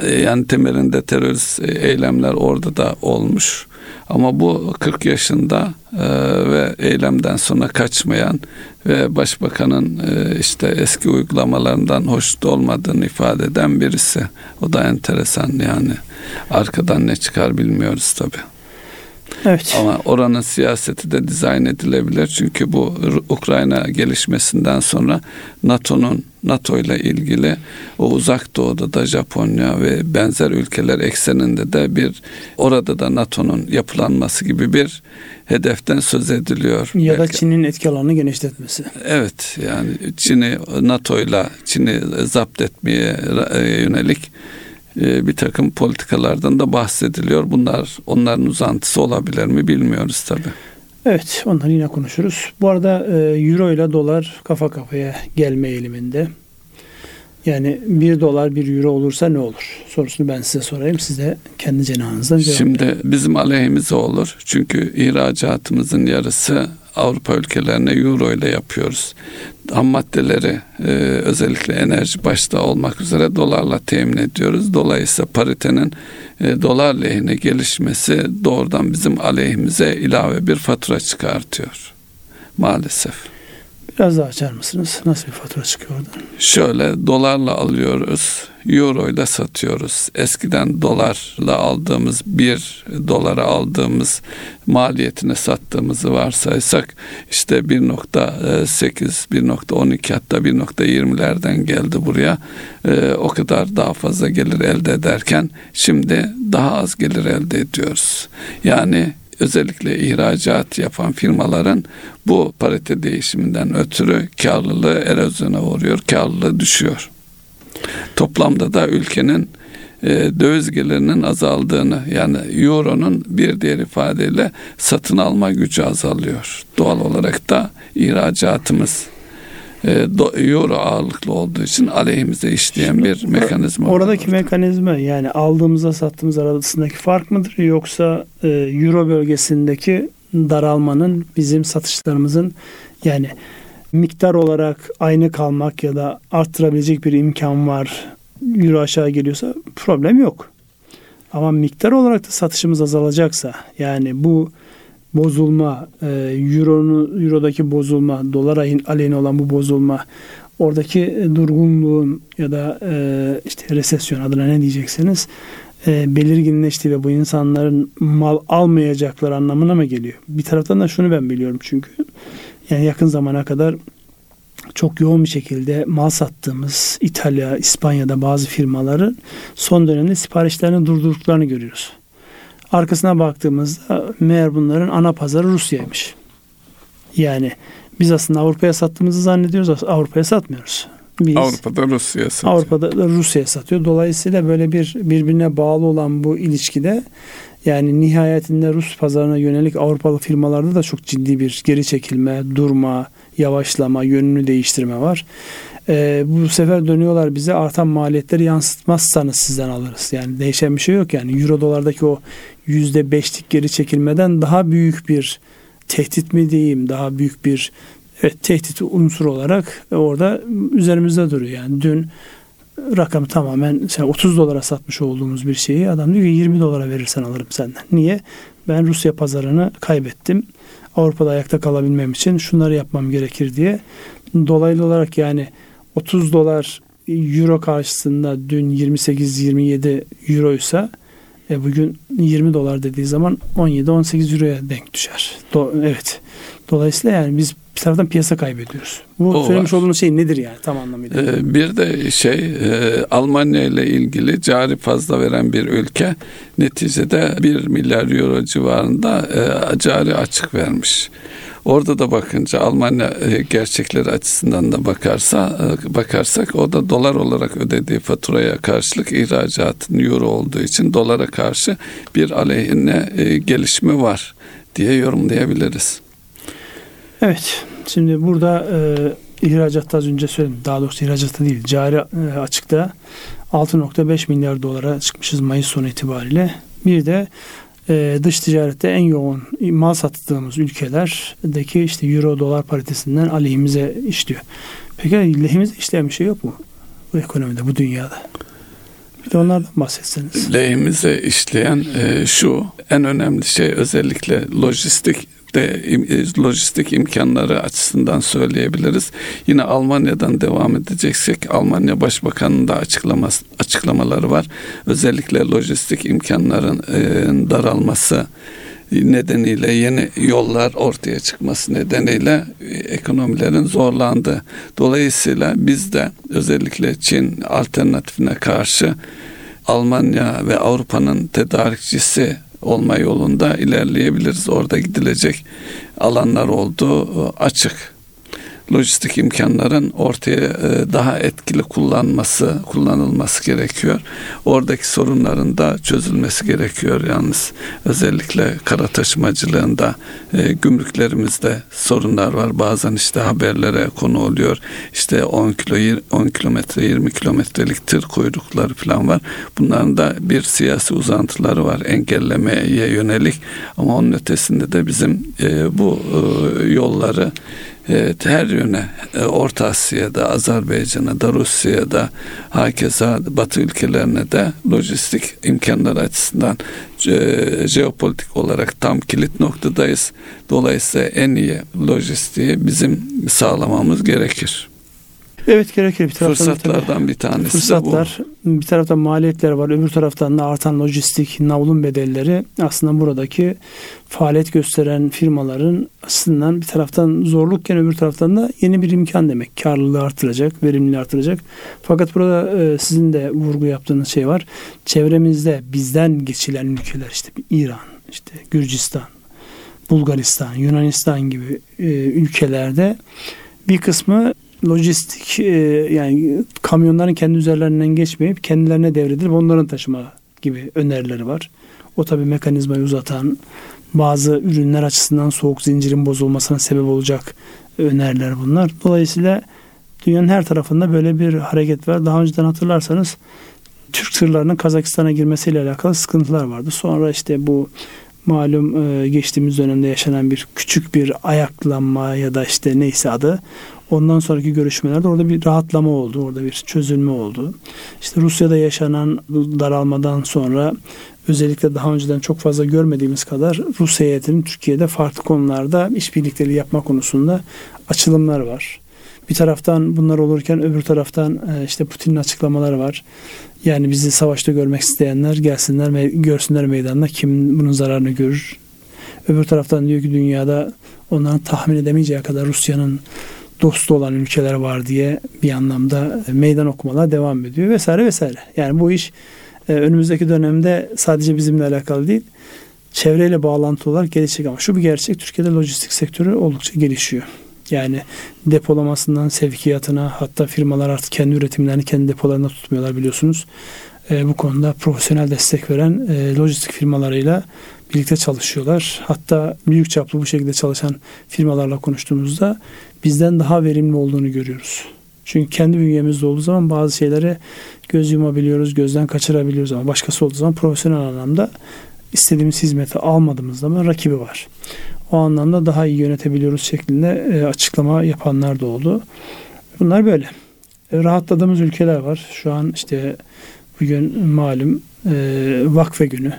E, yani temelinde terörist eylemler orada da olmuş. Ama bu 40 yaşında e, ve eylemden sonra kaçmayan ve başbakanın e, işte eski uygulamalarından hoşnut olmadığını ifade eden birisi. O da enteresan yani. Arkadan ne çıkar bilmiyoruz tabii. Evet. Ama oranın siyaseti de dizayn edilebilir. Çünkü bu Ukrayna gelişmesinden sonra NATO'nun NATO ile ilgili o uzak doğuda da Japonya ve benzer ülkeler ekseninde de bir orada da NATO'nun yapılanması gibi bir hedeften söz ediliyor. Ya da. Çin'in etki alanını genişletmesi. Evet yani Çin'i NATO ile Çin'i zapt etmeye yönelik e, bir takım politikalardan da bahsediliyor. Bunlar onların uzantısı olabilir mi bilmiyoruz tabi. Evet onları yine konuşuruz. Bu arada e, euro ile dolar kafa kafaya gelme eğiliminde. Yani bir dolar bir euro olursa ne olur? Sorusunu ben size sorayım. Size kendi cenahınızdan cevap Şimdi verin. bizim aleyhimize olur. Çünkü ihracatımızın yarısı Avrupa ülkelerine euro ile yapıyoruz. Ham maddeleri e, özellikle enerji başta olmak üzere dolarla temin ediyoruz. Dolayısıyla paritenin e, dolar lehine gelişmesi doğrudan bizim aleyhimize ilave bir fatura çıkartıyor. Maalesef. Biraz daha açar mısınız? Nasıl bir fatura çıkıyor oradan? Şöyle dolarla alıyoruz, euro ile satıyoruz. Eskiden dolarla aldığımız bir dolara aldığımız maliyetine sattığımızı varsaysak işte 1.8, 1.12 hatta 1.20'lerden geldi buraya. Ee, o kadar daha fazla gelir elde ederken şimdi daha az gelir elde ediyoruz. Yani özellikle ihracat yapan firmaların bu parite değişiminden ötürü karlılığı erozyona uğruyor, karlılığı düşüyor. Toplamda da ülkenin e, döviz gelirinin azaldığını yani euronun bir diğer ifadeyle satın alma gücü azalıyor. Doğal olarak da ihracatımız euro ağırlıklı olduğu için aleyhimize işleyen bir mekanizma. Oradaki mekanizma yani aldığımızla sattığımız arasındaki fark mıdır yoksa e, euro bölgesindeki daralmanın bizim satışlarımızın yani miktar olarak aynı kalmak ya da arttırabilecek bir imkan var. Euro aşağı geliyorsa problem yok. Ama miktar olarak da satışımız azalacaksa yani bu bozulma, e, euronun eurodaki bozulma, dolar aleyhine olan bu bozulma, oradaki durgunluğun ya da e, işte resesyon adına ne diyeceksiniz e, belirginleşti ve bu insanların mal almayacaklar anlamına mı geliyor? Bir taraftan da şunu ben biliyorum çünkü yani yakın zamana kadar çok yoğun bir şekilde mal sattığımız İtalya, İspanya'da bazı firmaların son dönemde siparişlerini durdurduklarını görüyoruz. Arkasına baktığımızda meğer bunların ana pazarı Rusya'ymış. Yani biz aslında Avrupa'ya sattığımızı zannediyoruz. Avrupa'ya satmıyoruz. Biz Avrupa'da Rusya'ya satıyor. Avrupa'da da Rusya'ya satıyor. Dolayısıyla böyle bir birbirine bağlı olan bu ilişkide yani nihayetinde Rus pazarına yönelik Avrupalı firmalarda da çok ciddi bir geri çekilme, durma, yavaşlama, yönünü değiştirme var. Ee, bu sefer dönüyorlar bize artan maliyetleri yansıtmazsanız sizden alırız. Yani değişen bir şey yok yani euro dolardaki o yüzde beşlik geri çekilmeden daha büyük bir tehdit mi diyeyim daha büyük bir evet, tehdit unsuru olarak orada üzerimizde duruyor. Yani dün rakamı tamamen sen 30 dolara satmış olduğumuz bir şeyi adam diyor ki 20 dolara verirsen alırım senden. Niye? Ben Rusya pazarını kaybettim. Avrupa'da ayakta kalabilmem için şunları yapmam gerekir diye. Dolaylı olarak yani 30 dolar euro karşısında dün 28-27 euroysa e bugün 20 dolar dediği zaman 17-18 euroya denk düşer. Do- evet. Dolayısıyla yani biz bir taraftan piyasa kaybediyoruz. Bu O söylemiş var. olduğunuz şey nedir yani tam anlamıyla? Ee, Bir de şey e, Almanya ile ilgili cari fazla veren bir ülke neticede 1 milyar euro civarında e, cari açık vermiş. Orada da bakınca Almanya e, gerçekleri açısından da bakarsa e, bakarsak o da dolar olarak ödediği faturaya karşılık ihracatın euro olduğu için dolara karşı bir aleyhine e, gelişme var diye yorumlayabiliriz. Evet. Şimdi burada e, ihracatta az önce söyledim. Daha doğrusu ihracatta değil. Cari e, açıkta 6.5 milyar dolara çıkmışız Mayıs sonu itibariyle. Bir de e, dış ticarette en yoğun mal sattığımız ülkelerdeki işte euro dolar paritesinden aleyhimize işliyor. Peki lehimize işleyen bir şey yok mu? Bu ekonomide, bu dünyada. Bir de onlardan bahsetseniz. Lehimize işleyen e, şu en önemli şey özellikle lojistik de e, lojistik imkanları açısından söyleyebiliriz. Yine Almanya'dan devam edeceksek Almanya Başbakanı'nın da açıklaması, açıklamaları var. Özellikle lojistik imkanların e, daralması nedeniyle yeni yollar ortaya çıkması nedeniyle e, ekonomilerin zorlandı. Dolayısıyla biz de özellikle Çin alternatifine karşı Almanya ve Avrupa'nın tedarikçisi olma yolunda ilerleyebiliriz. Orada gidilecek alanlar olduğu açık lojistik imkanların ortaya e, daha etkili kullanması, kullanılması gerekiyor. Oradaki sorunların da çözülmesi gerekiyor yalnız. Özellikle kara taşımacılığında, e, gümrüklerimizde sorunlar var. Bazen işte haberlere konu oluyor. İşte 10 kilo 10 kilometre 20 kilometrelik tır kuyrukları falan var. Bunların da bir siyasi uzantıları var engellemeye yönelik. Ama onun ötesinde de bizim e, bu yolları Evet, her yöne e, Orta Asya'da, Azerbaycan'a da, Rusya'da, hakeza Batı ülkelerine de lojistik imkanlar açısından e, jeopolitik olarak tam kilit noktadayız. Dolayısıyla en iyi lojistiği bizim sağlamamız gerekir. Evet gerekir. Bir taraftan Fırsatlardan bir tanesi fırsatlar, bu. Bir taraftan maliyetler var. Öbür taraftan da artan lojistik, navlun bedelleri aslında buradaki faaliyet gösteren firmaların aslında bir taraftan zorlukken öbür taraftan da yeni bir imkan demek. Karlılığı artıracak, verimliliği artıracak. Fakat burada e, sizin de vurgu yaptığınız şey var. Çevremizde bizden geçilen ülkeler işte İran, işte Gürcistan, Bulgaristan, Yunanistan gibi e, ülkelerde bir kısmı lojistik e, yani kamyonların kendi üzerlerinden geçmeyip kendilerine devredilip onların taşıma gibi önerileri var. O tabi mekanizmayı uzatan bazı ürünler açısından soğuk zincirin bozulmasına sebep olacak öneriler bunlar. Dolayısıyla dünyanın her tarafında böyle bir hareket var. Daha önceden hatırlarsanız Türk tırlarının Kazakistan'a girmesiyle alakalı sıkıntılar vardı. Sonra işte bu malum e, geçtiğimiz dönemde yaşanan bir küçük bir ayaklanma ya da işte neyse adı Ondan sonraki görüşmelerde orada bir rahatlama oldu. Orada bir çözülme oldu. İşte Rusya'da yaşanan daralmadan sonra özellikle daha önceden çok fazla görmediğimiz kadar Rus heyetinin Türkiye'de farklı konularda işbirlikleri yapma konusunda açılımlar var. Bir taraftan bunlar olurken öbür taraftan e, işte Putin'in açıklamaları var. Yani bizi savaşta görmek isteyenler gelsinler görsünler meydanda kim bunun zararını görür. Öbür taraftan diyor ki dünyada onların tahmin edemeyeceği kadar Rusya'nın dostu olan ülkeler var diye bir anlamda meydan okumalar devam ediyor vesaire vesaire. Yani bu iş e, önümüzdeki dönemde sadece bizimle alakalı değil çevreyle bağlantı olarak gelişecek ama şu bir gerçek Türkiye'de lojistik sektörü oldukça gelişiyor. Yani depolamasından sevkiyatına hatta firmalar artık kendi üretimlerini kendi depolarında tutmuyorlar biliyorsunuz. E, bu konuda profesyonel destek veren e, lojistik firmalarıyla birlikte çalışıyorlar. Hatta büyük çaplı bu şekilde çalışan firmalarla konuştuğumuzda bizden daha verimli olduğunu görüyoruz. Çünkü kendi bünyemizde olduğu zaman bazı şeylere göz yumabiliyoruz, gözden kaçırabiliyoruz ama başkası olduğu zaman profesyonel anlamda istediğimiz hizmeti almadığımız zaman rakibi var. O anlamda daha iyi yönetebiliyoruz şeklinde e, açıklama yapanlar da oldu. Bunlar böyle. E, rahatladığımız ülkeler var. Şu an işte bugün malum e, vakfe günü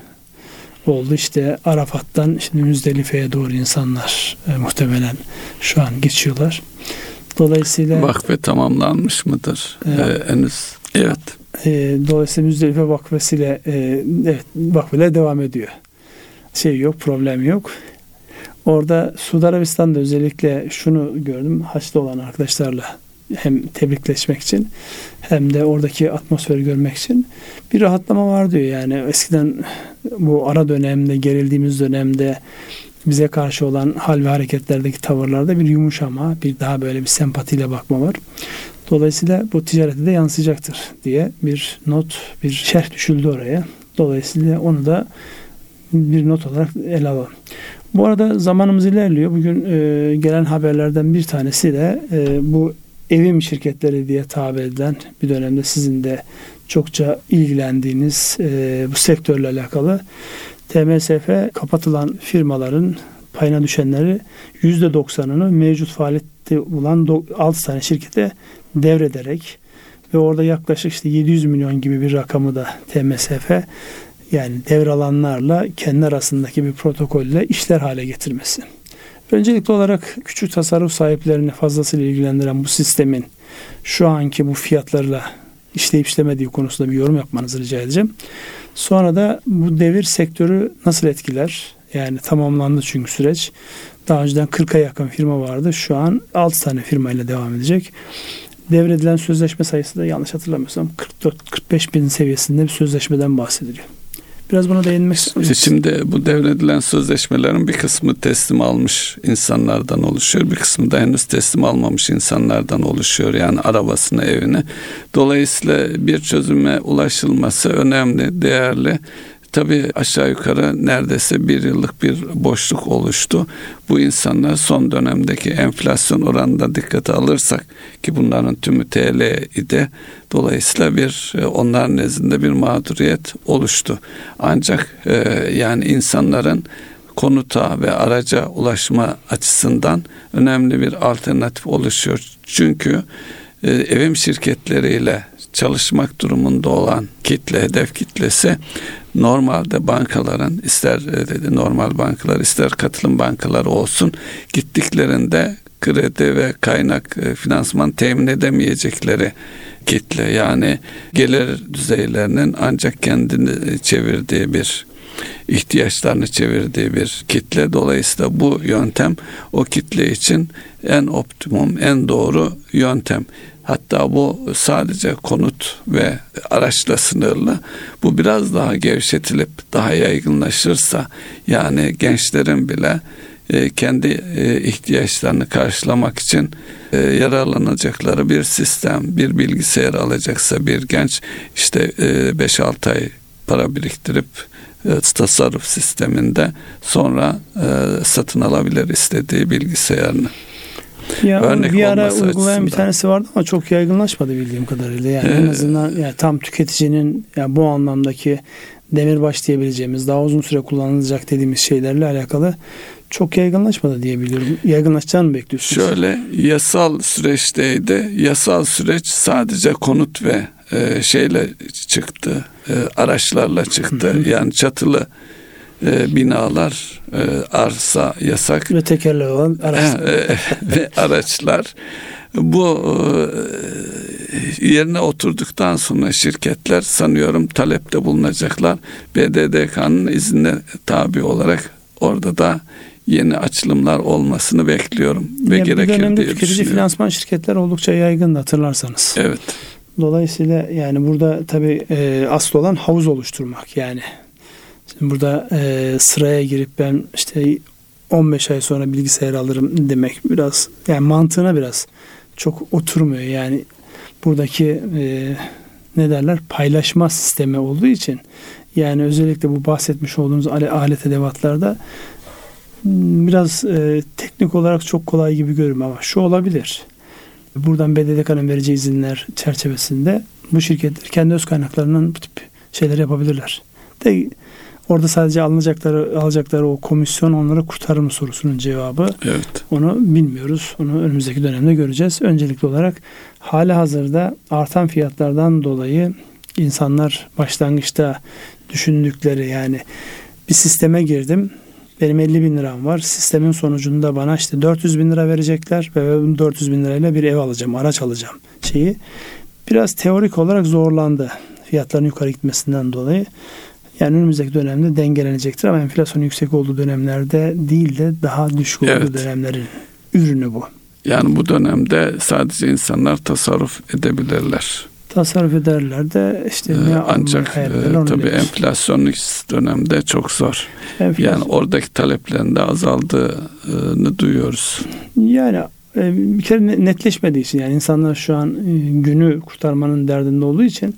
oldu. İşte Arafat'tan şimdi Müzdelife'ye doğru insanlar e, muhtemelen şu an geçiyorlar. Dolayısıyla vakfe tamamlanmış mıdır? E, ee, henüz evet. E, dolayısıyla Müzdelife vakfesiyle e, evet vakfeler devam ediyor. Şey yok, problem yok. Orada Suudi Arabistan'da özellikle şunu gördüm. Haçlı olan arkadaşlarla hem tebrikleşmek için hem de oradaki atmosferi görmek için bir rahatlama var diyor. Yani eskiden bu ara dönemde gerildiğimiz dönemde bize karşı olan hal ve hareketlerdeki tavırlarda bir yumuşama, bir daha böyle bir sempatiyle bakma var. Dolayısıyla bu ticarete de yansıyacaktır diye bir not, bir şerh düşüldü oraya. Dolayısıyla onu da bir not olarak ele alalım. Bu arada zamanımız ilerliyor. Bugün e, gelen haberlerden bir tanesi de e, bu evim şirketleri diye tabir edilen bir dönemde sizin de çokça ilgilendiğiniz e, bu sektörle alakalı TMSF kapatılan firmaların payına düşenleri %90'ını mevcut faaliyette olan 6 tane şirkete devrederek ve orada yaklaşık işte 700 milyon gibi bir rakamı da TMSF yani devralanlarla kendi arasındaki bir protokolle işler hale getirmesi. Öncelikli olarak küçük tasarruf sahiplerini fazlasıyla ilgilendiren bu sistemin şu anki bu fiyatlarla işleyip işlemediği konusunda bir yorum yapmanızı rica edeceğim. Sonra da bu devir sektörü nasıl etkiler? Yani tamamlandı çünkü süreç. Daha önceden 40'a yakın firma vardı. Şu an 6 tane firmayla devam edecek. Devredilen sözleşme sayısı da yanlış hatırlamıyorsam 44-45 bin seviyesinde bir sözleşmeden bahsediliyor. Biraz buna değinmek istiyorum. Şimdi bu devredilen sözleşmelerin bir kısmı teslim almış insanlardan oluşuyor. Bir kısmı da henüz teslim almamış insanlardan oluşuyor. Yani arabasını, evini. Dolayısıyla bir çözüme ulaşılması önemli, değerli. Tabii aşağı yukarı neredeyse bir yıllık bir boşluk oluştu. Bu insanlar son dönemdeki enflasyon oranında dikkate alırsak ki bunların tümü TL idi. Dolayısıyla bir e, onlar nezdinde bir mağduriyet oluştu. Ancak e, yani insanların konuta ve araca ulaşma açısından önemli bir alternatif oluşuyor. Çünkü e, evim şirketleriyle çalışmak durumunda olan kitle, hedef kitlesi normalde bankaların ister e, dedi normal bankalar ister katılım bankaları olsun gittiklerinde kredi ve kaynak e, finansman temin edemeyecekleri kitle yani gelir düzeylerinin ancak kendini çevirdiği bir ihtiyaçlarını çevirdiği bir kitle. Dolayısıyla bu yöntem o kitle için en optimum, en doğru yöntem. Hatta bu sadece konut ve araçla sınırlı. Bu biraz daha gevşetilip daha yaygınlaşırsa yani gençlerin bile e, kendi e, ihtiyaçlarını karşılamak için e, yararlanacakları bir sistem, bir bilgisayar alacaksa bir genç işte 5-6 ay para biriktirip tasarruf sisteminde sonra satın alabilir istediği bilgisayarını. Ya Örnek bir ara uygulayan açısından. bir tanesi vardı ama çok yaygınlaşmadı bildiğim kadarıyla. Yani ee, en azından yani tam tüketicinin yani bu anlamdaki demirbaş diyebileceğimiz daha uzun süre kullanılacak dediğimiz şeylerle alakalı çok yaygınlaşmadı diye biliyorum. Yaygınlaşacağını mı bekliyorsunuz? Şöyle yasal süreçteydi. Yasal süreç sadece konut ve e, şeyle çıktı. E, araçlarla çıktı. Yani çatılı e, binalar, e, arsa yasak. Ve tekerle olan araçlar. E, ve araçlar. Bu e, yerine oturduktan sonra şirketler sanıyorum talepte bulunacaklar. BDDK'nın iznine tabi olarak orada da yeni açılımlar olmasını bekliyorum ve ya gerekir dönemde diye tüketici finansman şirketler oldukça yaygın hatırlarsanız. Evet. Dolayısıyla yani burada tabii e, asıl olan havuz oluşturmak yani burada e, sıraya girip ben işte 15 ay sonra bilgisayar alırım demek biraz yani mantığına biraz çok oturmuyor. Yani buradaki e, ne derler paylaşma sistemi olduğu için yani özellikle bu bahsetmiş olduğunuz alet edevatlarda biraz e, teknik olarak çok kolay gibi görünüyor ama şu olabilir. Buradan BDDK'nın vereceği izinler çerçevesinde bu şirketler kendi öz kaynaklarından bu tip şeyler yapabilirler. De Orada sadece alınacakları alacakları o komisyon onları kurtarır mı sorusunun cevabı. Evet. Onu bilmiyoruz. Onu önümüzdeki dönemde göreceğiz. Öncelikli olarak hali hazırda artan fiyatlardan dolayı insanlar başlangıçta düşündükleri yani bir sisteme girdim. Benim 50 bin liram var. Sistemin sonucunda bana işte 400 bin lira verecekler ve 400 bin lirayla bir ev alacağım, araç alacağım şeyi. Biraz teorik olarak zorlandı fiyatların yukarı gitmesinden dolayı. Yani önümüzdeki dönemde dengelenecektir ama enflasyon yüksek olduğu dönemlerde değil de daha düşük olduğu evet. dönemlerin ürünü bu. Yani bu dönemde sadece insanlar tasarruf edebilirler. Tasarruf ederler de işte ee, ne ancak e, tabii enflasyonlu dönemde çok zor. Enflasyon. Yani oradaki taleplerin de azaldığını duyuyoruz. Yani e, bir kere netleşmediği için yani insanlar şu an e, günü kurtarmanın derdinde olduğu için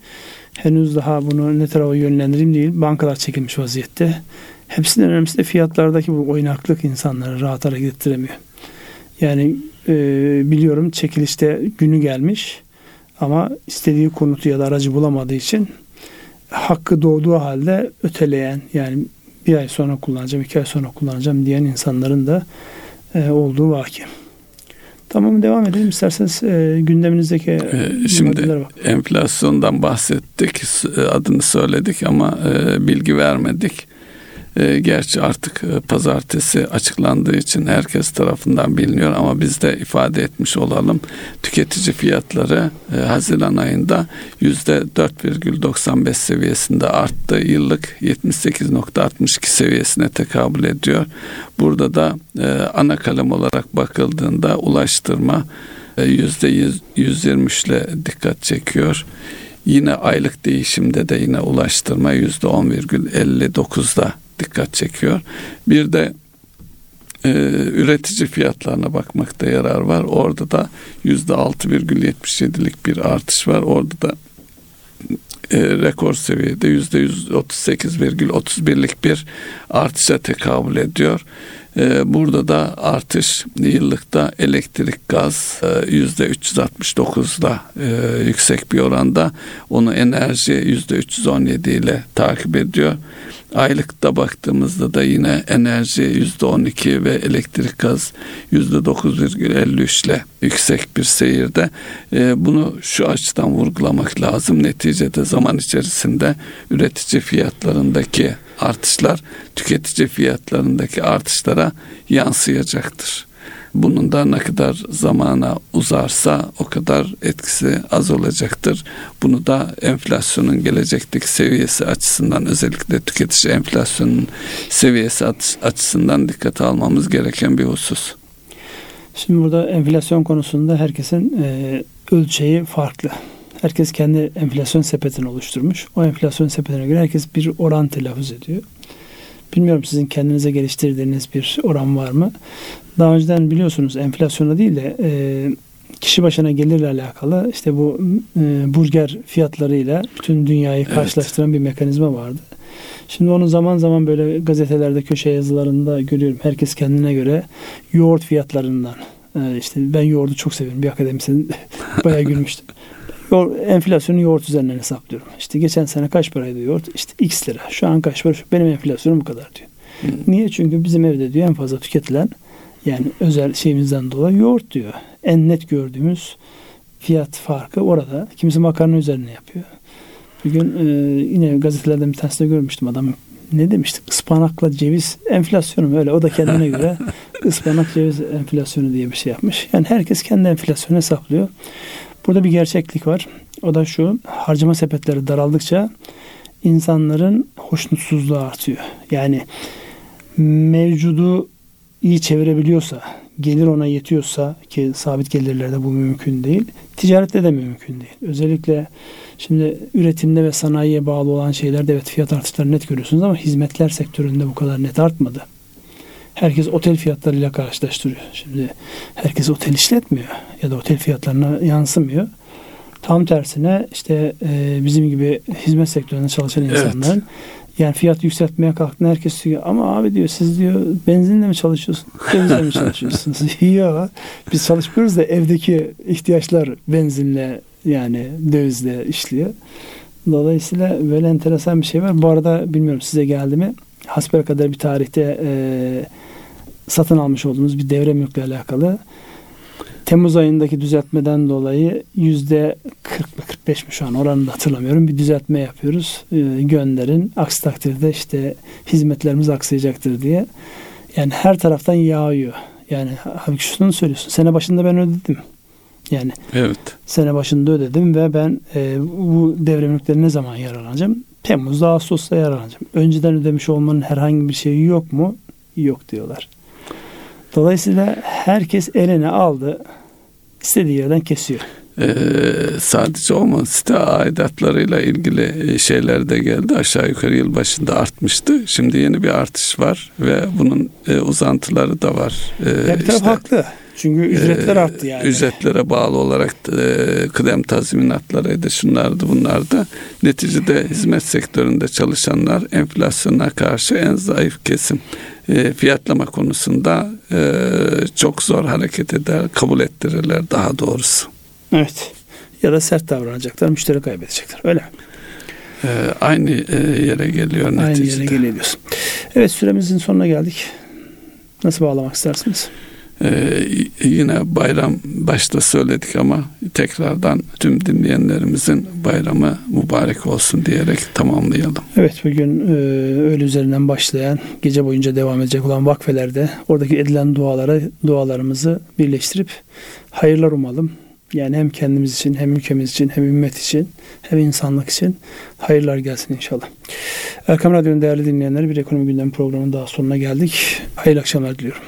henüz daha bunu ne tarafa yönlendireyim değil. Bankalar çekilmiş vaziyette. Hepsinden önemlisi de fiyatlardaki bu oynaklık insanları rahat hareket ettiremiyor. Yani e, biliyorum çekilişte günü gelmiş ama istediği konutu ya da aracı bulamadığı için hakkı doğduğu halde öteleyen yani bir ay sonra kullanacağım, iki ay sonra kullanacağım diyen insanların da e, olduğu vaki. Tamam devam edelim isterseniz e, gündeminizdeki e, şimdi enflasyondan bahsettik adını söyledik ama e, bilgi vermedik. E, gerçi artık e, pazartesi açıklandığı için herkes tarafından biliniyor ama biz de ifade etmiş olalım. Tüketici fiyatları e, Haziran ayında yüzde 4,95 seviyesinde arttı. Yıllık 78.62 seviyesine tekabül ediyor. Burada da e, ana kalem olarak bakıldığında ulaştırma e, yüzde 123 ile dikkat çekiyor. Yine aylık değişimde de yine ulaştırma yüzde 10,59'da dikkat çekiyor. Bir de e, üretici fiyatlarına bakmakta yarar var. Orada da yüzde 6,77'lik bir artış var. Orada da e, rekor seviyede yüzde 138,31'lik bir artışa tekabül ediyor. E, burada da artış yıllıkta elektrik, gaz e, yüzde 369'da e, yüksek bir oranda. Onu enerji yüzde 317 ile takip ediyor. Aylıkta baktığımızda da yine enerji yüzde 12 ve elektrik gaz yüzde 9,53 ile yüksek bir seyirde. E, bunu şu açıdan vurgulamak lazım. Neticede zaman içerisinde üretici fiyatlarındaki artışlar tüketici fiyatlarındaki artışlara yansıyacaktır. Bunun da ne kadar zamana uzarsa o kadar etkisi az olacaktır. Bunu da enflasyonun gelecekteki seviyesi açısından özellikle tüketici enflasyonun seviyesi açısından dikkate almamız gereken bir husus. Şimdi burada enflasyon konusunda herkesin e, ölçeği farklı. Herkes kendi enflasyon sepetini oluşturmuş. O enflasyon sepetine göre herkes bir oran telaffuz ediyor. Bilmiyorum sizin kendinize geliştirdiğiniz bir oran var mı? Daha önceden biliyorsunuz enflasyona değil de e, kişi başına gelirle alakalı işte bu e, burger fiyatlarıyla bütün dünyayı karşılaştıran evet. bir mekanizma vardı. Şimdi onu zaman zaman böyle gazetelerde köşe yazılarında görüyorum. Herkes kendine göre yoğurt fiyatlarından e, işte ben yoğurdu çok seviyorum. Bir akademisyen bayağı gülmüştüm. enflasyonu yoğurt üzerinden hesaplıyorum. İşte geçen sene kaç paraydı yoğurt? İşte x lira. Şu an kaç para? Benim enflasyonum bu kadar diyor. Niye? Çünkü bizim evde diyor en fazla tüketilen yani özel şeyimizden dolayı yoğurt diyor. En net gördüğümüz fiyat farkı orada. Kimisi makarna üzerine yapıyor. Bugün e, yine gazetelerden bir tanesinde görmüştüm adam ne demiştik? Ispanakla ceviz enflasyonu mu? Öyle o da kendine göre ıspanak ceviz enflasyonu diye bir şey yapmış. Yani herkes kendi enflasyonu hesaplıyor. Burada bir gerçeklik var. O da şu harcama sepetleri daraldıkça insanların hoşnutsuzluğu artıyor. Yani mevcudu iyi çevirebiliyorsa, gelir ona yetiyorsa ki sabit gelirlerde bu mümkün değil. Ticarette de mümkün değil. Özellikle şimdi üretimde ve sanayiye bağlı olan şeylerde evet fiyat artışları net görüyorsunuz ama hizmetler sektöründe bu kadar net artmadı. Herkes otel fiyatlarıyla karşılaştırıyor. Şimdi herkes otel işletmiyor ya da otel fiyatlarına yansımıyor. Tam tersine işte e, bizim gibi hizmet sektöründe çalışan insanların evet yani fiyat yükseltmeye kalktığında herkes diyor ama abi diyor siz diyor benzinle mi çalışıyorsunuz? Dövizle mi çalışıyorsunuz? ya biz çalışmıyoruz da evdeki ihtiyaçlar benzinle yani dövizle işliyor. Dolayısıyla böyle enteresan bir şey var. Bu arada bilmiyorum size geldi mi? kadar bir tarihte e, satın almış olduğunuz bir devre mülkle alakalı Temmuz ayındaki düzeltmeden dolayı yüzde 40 mı 45 mi şu an oranını hatırlamıyorum bir düzeltme yapıyoruz. E, gönderin. Aksi takdirde işte hizmetlerimiz aksayacaktır diye. Yani her taraftan yağıyor. Yani halbuki şunu söylüyorsun. Sene başında ben ödedim. Yani evet. sene başında ödedim ve ben e, bu devre mülkleri ne zaman yararlanacağım? Temmuz'da Ağustos'ta yararlanacağım. Önceden ödemiş olmanın herhangi bir şeyi yok mu? Yok diyorlar. Dolayısıyla herkes eline aldı istediği yerden kesiyor. Ee, sadece o mu? Site aidatlarıyla ilgili şeyler de geldi. Aşağı yukarı yıl başında artmıştı. Şimdi yeni bir artış var ve bunun e, uzantıları da var. Ee, ya bir taraf işte, haklı Çünkü ücretler e, arttı yani. Ücretlere bağlı olarak e, kıdem tazminatlarıydı, şunlardı, bunlardı. Neticede hizmet sektöründe çalışanlar enflasyona karşı en zayıf kesim. E, fiyatlama konusunda e, çok zor hareket eder, kabul ettirirler daha doğrusu. Evet. Ya da sert davranacaklar, müşteri kaybedecekler. Öyle mi? E, aynı yere geliyor neticede. Aynı yere geliyor. Evet süremizin sonuna geldik. Nasıl bağlamak istersiniz? Ee, yine bayram başta söyledik ama tekrardan tüm dinleyenlerimizin bayramı mübarek olsun diyerek tamamlayalım. Evet bugün e, öğle üzerinden başlayan gece boyunca devam edecek olan vakfelerde oradaki edilen dualara dualarımızı birleştirip hayırlar umalım. Yani hem kendimiz için hem ülkemiz için hem ümmet için hem insanlık için hayırlar gelsin inşallah. Erkam Radyo'nun değerli dinleyenleri bir ekonomi gündem programının daha sonuna geldik. Hayırlı akşamlar diliyorum.